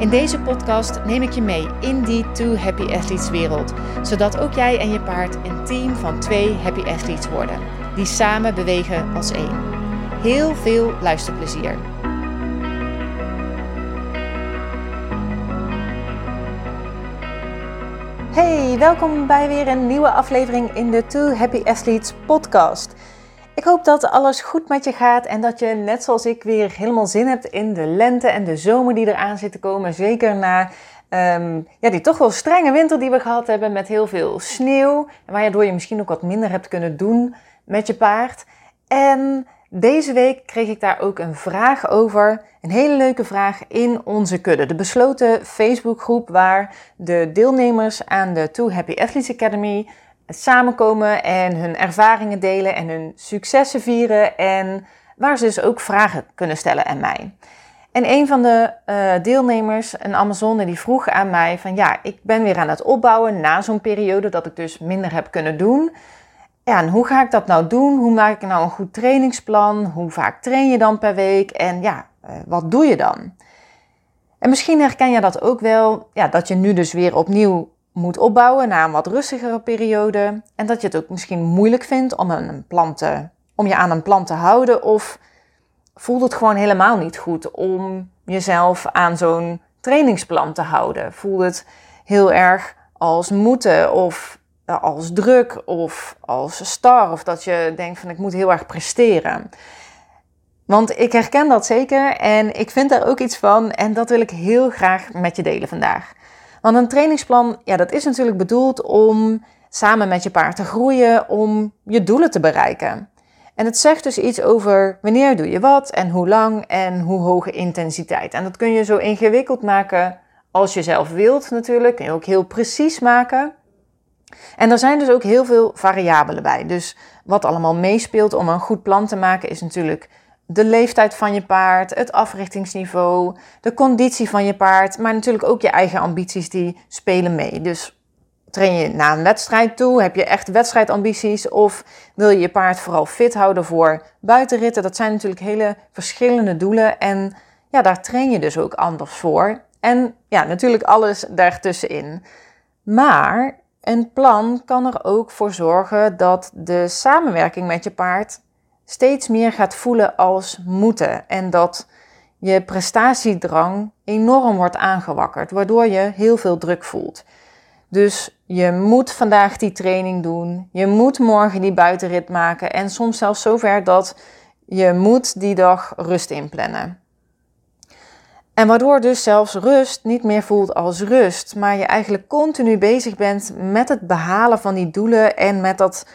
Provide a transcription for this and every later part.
In deze podcast neem ik je mee in die Two Happy Athletes wereld, zodat ook jij en je paard een team van twee Happy Athletes worden, die samen bewegen als één. Heel veel luisterplezier. Hey, welkom bij weer een nieuwe aflevering in de Two Happy Athletes podcast. Ik hoop dat alles goed met je gaat en dat je net zoals ik weer helemaal zin hebt in de lente en de zomer die eraan zit te komen. Zeker na um, ja, die toch wel strenge winter die we gehad hebben met heel veel sneeuw. Waardoor je misschien ook wat minder hebt kunnen doen met je paard. En deze week kreeg ik daar ook een vraag over. Een hele leuke vraag in onze kudde. De besloten Facebookgroep waar de deelnemers aan de Two Happy Athletes Academy samenkomen en hun ervaringen delen en hun successen vieren en waar ze dus ook vragen kunnen stellen aan mij. En een van de uh, deelnemers, een Amazone, die vroeg aan mij van ja, ik ben weer aan het opbouwen na zo'n periode dat ik dus minder heb kunnen doen. Ja, en hoe ga ik dat nou doen? Hoe maak ik nou een goed trainingsplan? Hoe vaak train je dan per week? En ja, uh, wat doe je dan? En misschien herken je dat ook wel, ja, dat je nu dus weer opnieuw moet opbouwen na een wat rustigere periode. En dat je het ook misschien moeilijk vindt om, een plan te, om je aan een plan te houden. Of voelt het gewoon helemaal niet goed om jezelf aan zo'n trainingsplan te houden. Voelt het heel erg als moeten of eh, als druk of als star. Of dat je denkt van ik moet heel erg presteren. Want ik herken dat zeker en ik vind daar ook iets van en dat wil ik heel graag met je delen vandaag. Want een trainingsplan, ja, dat is natuurlijk bedoeld om samen met je paard te groeien, om je doelen te bereiken. En het zegt dus iets over wanneer doe je wat en hoe lang en hoe hoge intensiteit. En dat kun je zo ingewikkeld maken als je zelf wilt natuurlijk. Kun je ook heel precies maken. En er zijn dus ook heel veel variabelen bij. Dus wat allemaal meespeelt om een goed plan te maken is natuurlijk de leeftijd van je paard, het africhtingsniveau, de conditie van je paard, maar natuurlijk ook je eigen ambities die spelen mee. Dus train je na een wedstrijd toe, heb je echt wedstrijdambities of wil je je paard vooral fit houden voor buitenritten? Dat zijn natuurlijk hele verschillende doelen en ja, daar train je dus ook anders voor. En ja, natuurlijk alles daartussenin. Maar een plan kan er ook voor zorgen dat de samenwerking met je paard steeds meer gaat voelen als moeten. En dat je prestatiedrang enorm wordt aangewakkerd, waardoor je heel veel druk voelt. Dus je moet vandaag die training doen, je moet morgen die buitenrit maken en soms zelfs zover dat je moet die dag rust inplannen. En waardoor dus zelfs rust niet meer voelt als rust, maar je eigenlijk continu bezig bent met het behalen van die doelen en met dat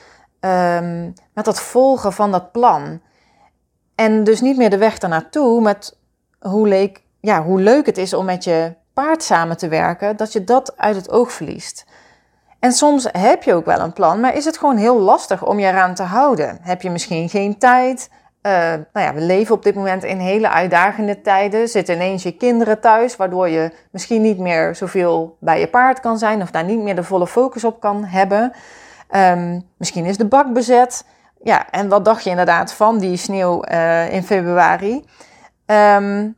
um, met dat volgen van dat plan. En dus niet meer de weg ernaartoe met hoe, ja, hoe leuk het is om met je paard samen te werken, dat je dat uit het oog verliest. En soms heb je ook wel een plan, maar is het gewoon heel lastig om je eraan te houden. Heb je misschien geen tijd? Uh, nou ja, we leven op dit moment in hele uitdagende tijden. Zitten ineens je kinderen thuis, waardoor je misschien niet meer zoveel bij je paard kan zijn of daar niet meer de volle focus op kan hebben. Um, misschien is de bak bezet. Ja, en wat dacht je inderdaad van die sneeuw uh, in februari? Um,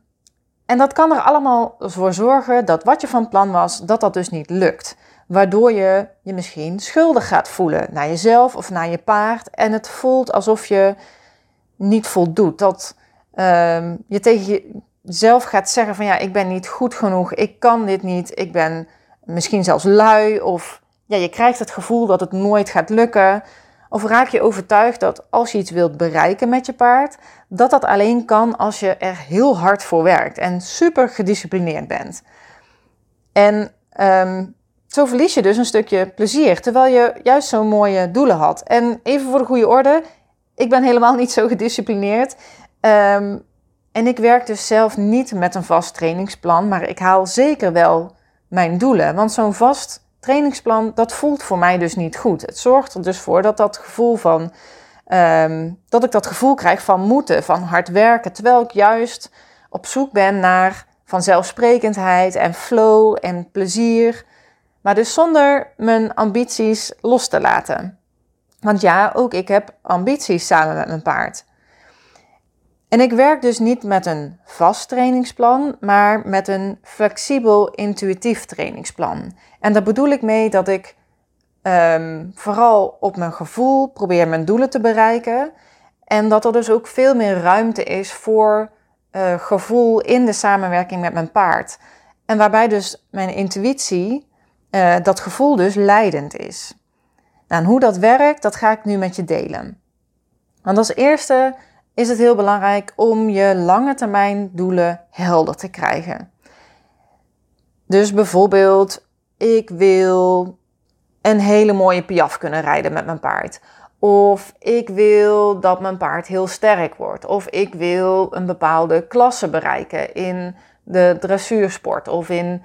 en dat kan er allemaal voor zorgen dat wat je van plan was, dat dat dus niet lukt. Waardoor je je misschien schuldig gaat voelen naar jezelf of naar je paard. En het voelt alsof je niet voldoet. Dat um, je tegen jezelf gaat zeggen van ja, ik ben niet goed genoeg, ik kan dit niet, ik ben misschien zelfs lui of ja, je krijgt het gevoel dat het nooit gaat lukken. Of raak je overtuigd dat als je iets wilt bereiken met je paard, dat dat alleen kan als je er heel hard voor werkt en super gedisciplineerd bent. En um, zo verlies je dus een stukje plezier, terwijl je juist zo'n mooie doelen had. En even voor de goede orde, ik ben helemaal niet zo gedisciplineerd. Um, en ik werk dus zelf niet met een vast trainingsplan, maar ik haal zeker wel mijn doelen. Want zo'n vast trainingsplan, dat voelt voor mij dus niet goed. Het zorgt er dus voor dat dat gevoel van, ehm, dat ik dat gevoel krijg van moeten, van hard werken, terwijl ik juist op zoek ben naar vanzelfsprekendheid en flow en plezier, maar dus zonder mijn ambities los te laten. Want ja, ook ik heb ambities samen met mijn paard. En ik werk dus niet met een vast trainingsplan, maar met een flexibel intuïtief trainingsplan. En daar bedoel ik mee dat ik ehm, vooral op mijn gevoel probeer mijn doelen te bereiken. En dat er dus ook veel meer ruimte is voor uh, gevoel in de samenwerking met mijn paard. En waarbij dus mijn intuïtie, uh, dat gevoel dus leidend is. Nou, en hoe dat werkt, dat ga ik nu met je delen. Want als eerste is het heel belangrijk om je lange termijn doelen helder te krijgen. Dus bijvoorbeeld, ik wil een hele mooie piaf kunnen rijden met mijn paard. Of ik wil dat mijn paard heel sterk wordt. Of ik wil een bepaalde klasse bereiken in de dressuursport of in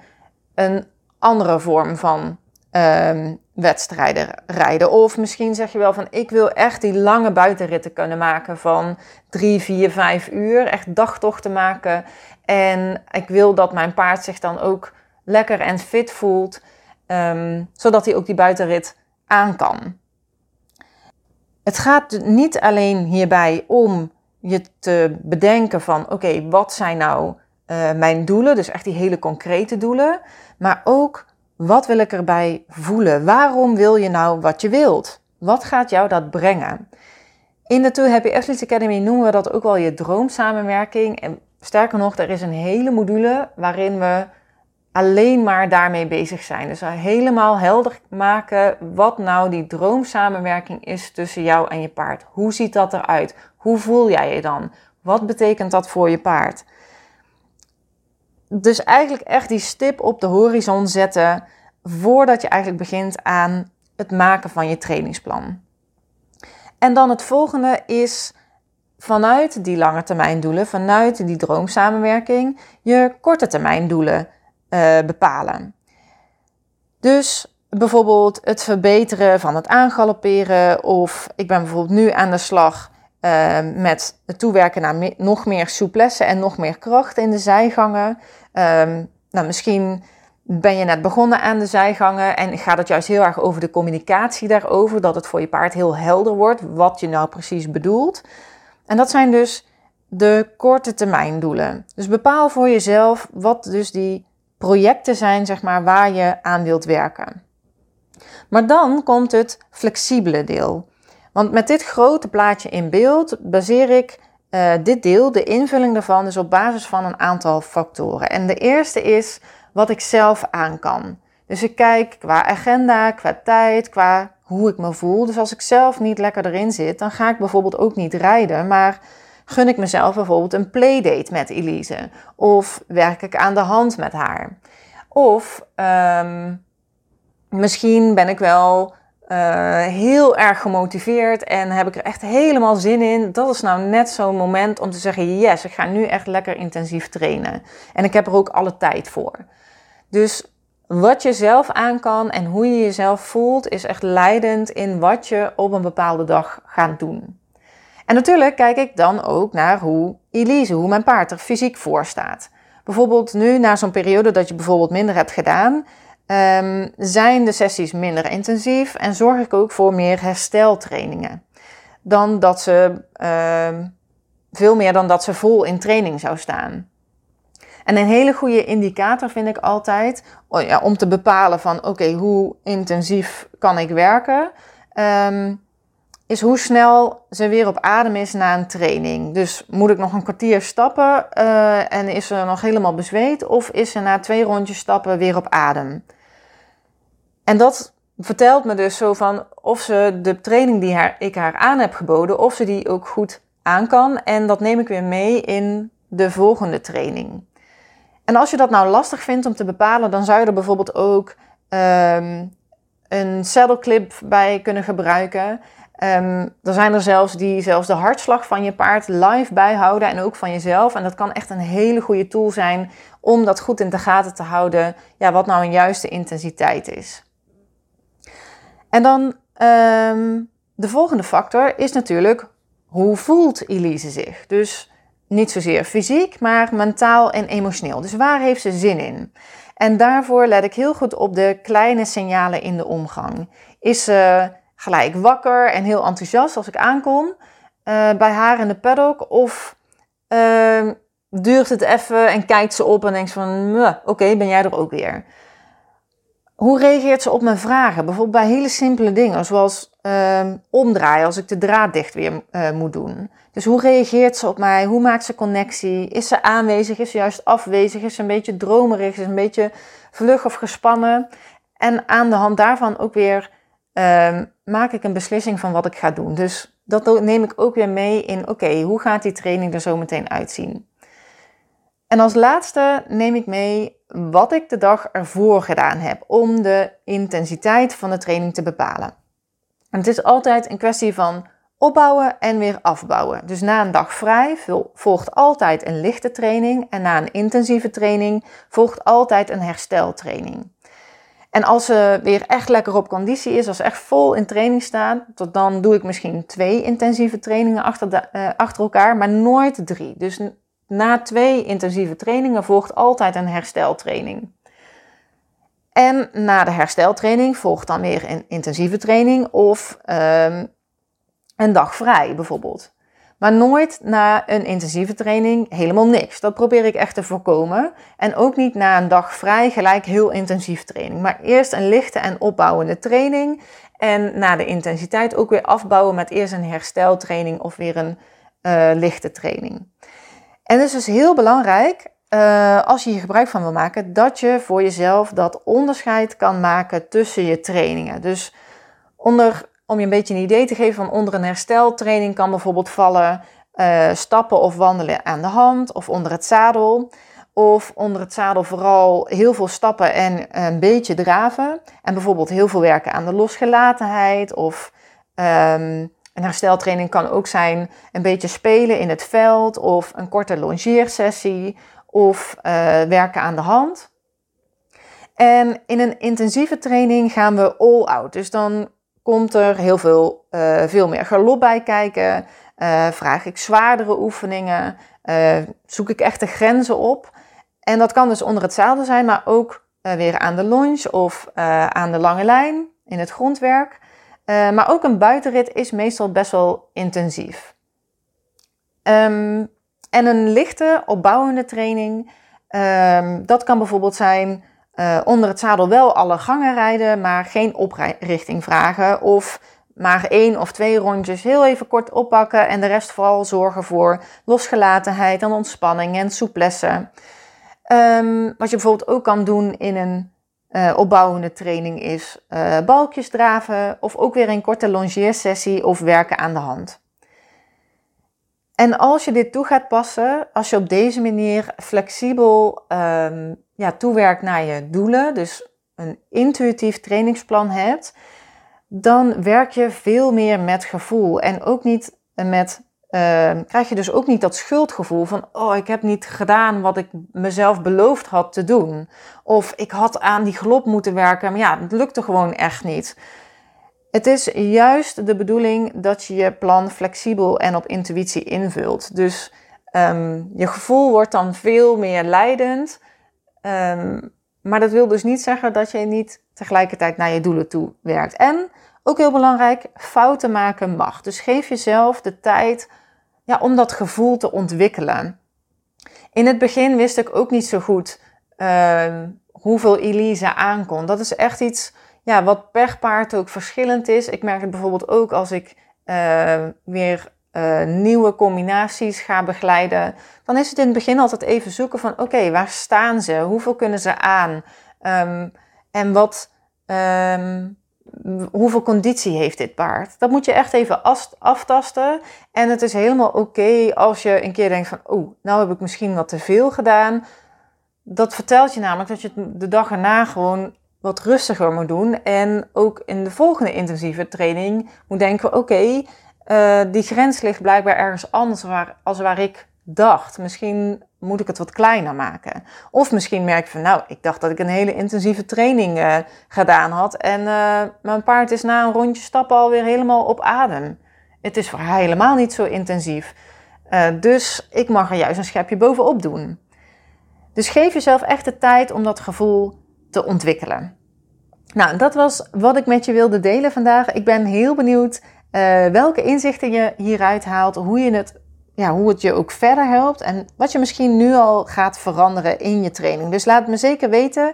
een andere vorm van um, wedstrijden rijden. Of misschien zeg je wel van ik wil echt die lange buitenritten kunnen maken van drie, vier, vijf uur. Echt dagtochten maken. En ik wil dat mijn paard zich dan ook lekker en fit voelt. Um, zodat hij ook die buitenrit aan kan. Het gaat niet alleen hierbij om je te bedenken van oké, wat zijn nou uh, mijn doelen? Dus echt die hele concrete doelen. Maar ook wat wil ik erbij voelen? Waarom wil je nou wat je wilt? Wat gaat jou dat brengen? In de Two Happy Athletes Academy noemen we dat ook wel je droomsamenwerking. En sterker nog, er is een hele module waarin we alleen maar daarmee bezig zijn. Dus helemaal helder maken wat nou die droomsamenwerking is tussen jou en je paard. Hoe ziet dat eruit? Hoe voel jij je dan? Wat betekent dat voor je paard? Dus eigenlijk echt die stip op de horizon zetten voordat je eigenlijk begint aan het maken van je trainingsplan. En dan het volgende is vanuit die lange termijn doelen, vanuit die droomsamenwerking, je korte termijn doelen uh, bepalen. Dus bijvoorbeeld het verbeteren van het aangalopperen of ik ben bijvoorbeeld nu aan de slag uh, met het toewerken naar nog meer souplesse en nog meer kracht in de zijgangen. Um, nou, misschien ben je net begonnen aan de zijgangen en gaat het juist heel erg over de communicatie daarover, dat het voor je paard heel helder wordt wat je nou precies bedoelt. En dat zijn dus de korte termijn doelen. Dus bepaal voor jezelf wat dus die projecten zijn, zeg maar, waar je aan wilt werken. Maar dan komt het flexibele deel. Want met dit grote plaatje in beeld baseer ik uh, dit deel, de invulling daarvan, dus op basis van een aantal factoren. En de eerste is wat ik zelf aan kan. Dus ik kijk qua agenda, qua tijd, qua hoe ik me voel. Dus als ik zelf niet lekker erin zit, dan ga ik bijvoorbeeld ook niet rijden, maar gun ik mezelf bijvoorbeeld een playdate met Elise. Of werk ik aan de hand met haar. Of um, misschien ben ik wel uh, heel erg gemotiveerd en heb ik er echt helemaal zin in. Dat is nou net zo'n moment om te zeggen: yes, ik ga nu echt lekker intensief trainen. En ik heb er ook alle tijd voor. Dus wat je zelf aan kan en hoe je jezelf voelt, is echt leidend in wat je op een bepaalde dag gaat doen. En natuurlijk kijk ik dan ook naar hoe Elise, hoe mijn paard er fysiek voor staat. Bijvoorbeeld nu, na zo'n periode dat je bijvoorbeeld minder hebt gedaan, um, zijn de sessies minder intensief en zorg ik ook voor meer hersteltrainingen. Dan dat ze, um, veel meer dan dat ze vol in training zou staan. En een hele goede indicator vind ik altijd oh om te bepalen van oké, hoe intensief kan ik werken, um, is hoe snel ze weer op adem is na een training. Dus moet ik nog een kwartier stappen uh, en is ze nog helemaal bezweet of is ze na twee rondjes stappen weer op adem? En dat vertelt me dus zo van of ze de training die haar, ik haar aan heb geboden, of ze die ook goed aan kan. En dat neem ik weer mee in de volgende training. En als je dat nou lastig vindt om te bepalen, dan zou je er bijvoorbeeld ook um, een saddle clip bij kunnen gebruiken. Um, er zijn er zelfs die zelfs de hartslag van je paard live bijhouden en ook van jezelf. En dat kan echt een hele goede tool zijn om dat goed in de gaten te houden. Ja, wat nou een juiste intensiteit is. En dan ehm, de volgende factor is natuurlijk hoe voelt Elise zich? Dus niet zozeer fysiek, maar mentaal en emotioneel. Dus waar heeft ze zin in? En daarvoor let ik heel goed op de kleine signalen in de omgang. Is ze gelijk wakker en heel enthousiast als ik aankom uh, bij haar in de paddock? Of uh, duurt het even en kijkt ze op en denkt van, oké, ben jij er ook weer? Hoe reageert ze op mijn vragen? Bijvoorbeeld bij hele simpele dingen, zoals uh, omdraaien als ik de draad dicht weer uh, moet doen. Dus hoe reageert ze op mij? Hoe maakt ze connectie? Is ze aanwezig? Is ze juist afwezig? Is ze een beetje dromerig? Is ze een beetje vlug of gespannen? En aan de hand daarvan ook weer uh, maak ik een beslissing van wat ik ga doen. Dus dat neem ik ook weer mee in, oké, hoe gaat die training er zo meteen uitzien? En als laatste neem ik mee wat ik de dag ervoor gedaan heb om de intensiteit van de training te bepalen. En het is altijd een kwestie van opbouwen en weer afbouwen. Dus na een dag vrij volgt altijd een lichte training en na een intensieve training volgt altijd een hersteltraining. En als ze weer echt lekker op conditie is, als ze echt vol in training staan, dan doe ik misschien twee intensieve trainingen achter, de, uh, achter elkaar, maar nooit drie. Dus na twee intensieve trainingen volgt altijd een hersteltraining. En na de hersteltraining volgt dan weer een intensieve training of um, een dag vrij bijvoorbeeld. Maar nooit na een intensieve training helemaal niks. Dat probeer ik echt te voorkomen. En ook niet na een dag vrij gelijk heel intensief training. Maar eerst een lichte en opbouwende training. En na de intensiteit ook weer afbouwen met eerst een hersteltraining of weer een uh, lichte training. En het is dus heel belangrijk, uh, als je hier gebruik van wil maken, dat je voor jezelf dat onderscheid kan maken tussen je trainingen. Dus onder om je een beetje een idee te geven van onder een hersteltraining kan bijvoorbeeld vallen uh, stappen of wandelen aan de hand of onder het zadel. Of onder het zadel vooral heel veel stappen en een beetje draven. En bijvoorbeeld heel veel werken aan de losgelatenheid. Of um, een hersteltraining kan ook zijn een beetje spelen in het veld. Of een korte longeersessie. Of uh, werken aan de hand. En in een intensieve training gaan we all out. Dus dan komt er heel veel, uh, veel meer galop bij kijken. Uh, vraag ik zwaardere oefeningen. Uh, zoek ik echt de grenzen op. En dat kan dus onder het zadel zijn, maar ook weer aan de longe of aan de lange lijn in het grondwerk. maar ook een buitenrit is meestal best wel intensief. Um, en een lichte, opbouwende training, um, dat kan bijvoorbeeld zijn uh, onder het zadel wel alle gangen rijden, maar geen oprichting vragen. Of maar één of twee rondjes heel even kort oppakken en de rest vooral zorgen voor losgelatenheid en ontspanning en souplesse. Um, wat je bijvoorbeeld ook kan doen in een uh, opbouwende training is uh, balkjes draven of ook weer een korte longeersessie of werken aan de hand. En als je dit toe gaat passen, als je op deze manier flexibel um, ja, toewerkt naar je doelen, dus een intuïtief trainingsplan hebt, dan werk je veel meer met gevoel. En ook niet met, uh, krijg je dus ook niet dat schuldgevoel van, oh, ik heb niet gedaan wat ik mezelf beloofd had te doen. Of ik had aan die glop moeten werken, maar ja, het lukte gewoon echt niet. Het is juist de bedoeling dat je je plan flexibel en op intuïtie invult. Dus um, je gevoel wordt dan veel meer leidend. Um, maar dat wil dus niet zeggen dat je niet tegelijkertijd naar je doelen toe werkt. En ook heel belangrijk, fouten maken mag. Dus geef jezelf de tijd ja, om dat gevoel te ontwikkelen. In het begin wist ik ook niet zo goed uh, hoeveel Elise aankon. Dat is echt iets ja, wat per paard ook verschillend is. Ik merk het bijvoorbeeld ook als ik uh, weer uh, nieuwe combinaties ga begeleiden. Dan is het in het begin altijd even zoeken van oké, waar staan ze? Hoeveel kunnen ze aan? Um, en wat, um, hoeveel conditie heeft dit paard? Dat moet je echt even aftasten. En het is helemaal oké als je een keer denkt van oh, nou heb ik misschien wat te veel gedaan. Dat vertelt je namelijk dat je de dag erna gewoon wat rustiger moet doen. En ook in de volgende intensieve training moet denken: oké, uh, die grens ligt blijkbaar ergens anders waar, als waar ik dacht. Misschien moet ik het wat kleiner maken. Of misschien merk je van, nou, ik dacht dat ik een hele intensieve training uh, gedaan had. En uh, mijn paard is na een rondje stappen alweer helemaal op adem. Het is voor haar helemaal niet zo intensief. Dus ik mag er juist een schepje bovenop doen. Dus geef jezelf echt de tijd om dat gevoel te ontwikkelen. Nou, dat was wat ik met je wilde delen vandaag. Ik ben heel benieuwd uh, welke inzichten je hieruit haalt, hoe, je het, ja, hoe het je ook verder helpt en wat je misschien nu al gaat veranderen in je training. Dus laat me zeker weten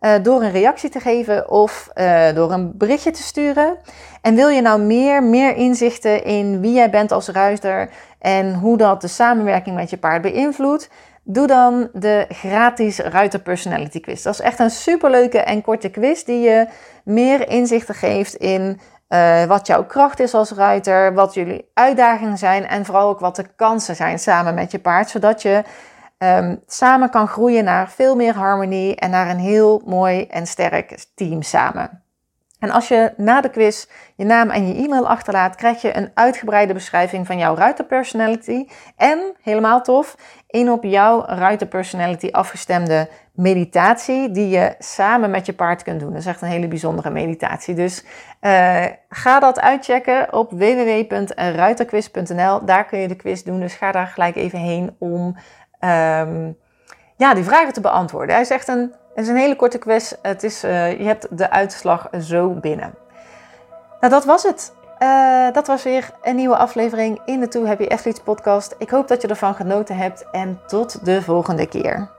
uh, door een reactie te geven of uh, door een berichtje te sturen. En wil je nou meer, meer inzichten in wie jij bent als ruiter en hoe dat de samenwerking met je paard beïnvloedt? Doe dan de gratis Ruiter Personality Quiz. Dat is echt een superleuke en korte quiz die je meer inzichten geeft in uh, wat jouw kracht is als ruiter, wat jullie uitdagingen zijn en vooral ook wat de kansen zijn samen met je paard, zodat je um, samen kan groeien naar veel meer harmonie en naar een heel mooi en sterk team samen. En als je na de quiz je naam en je e-mail achterlaat, krijg je een uitgebreide beschrijving van jouw ruiterpersonality. En, helemaal tof, een op jouw ruiterpersonality afgestemde meditatie die je samen met je paard kunt doen. Dat is echt een hele bijzondere meditatie. Dus uh, ga dat uitchecken op www.ruiterquiz.nl. Daar kun je de quiz doen, dus ga daar gelijk even heen om um, ja, die vragen te beantwoorden. Hij is echt een het is een hele korte quiz. Het is, uh, je hebt de uitslag zo binnen. Nou, dat was het. Uh, dat was weer een nieuwe aflevering in de Too Happy Athletes podcast. Ik hoop dat je ervan genoten hebt en tot de volgende keer.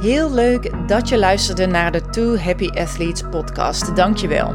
Heel leuk dat je luisterde naar de Too Happy Athletes podcast. Dankjewel.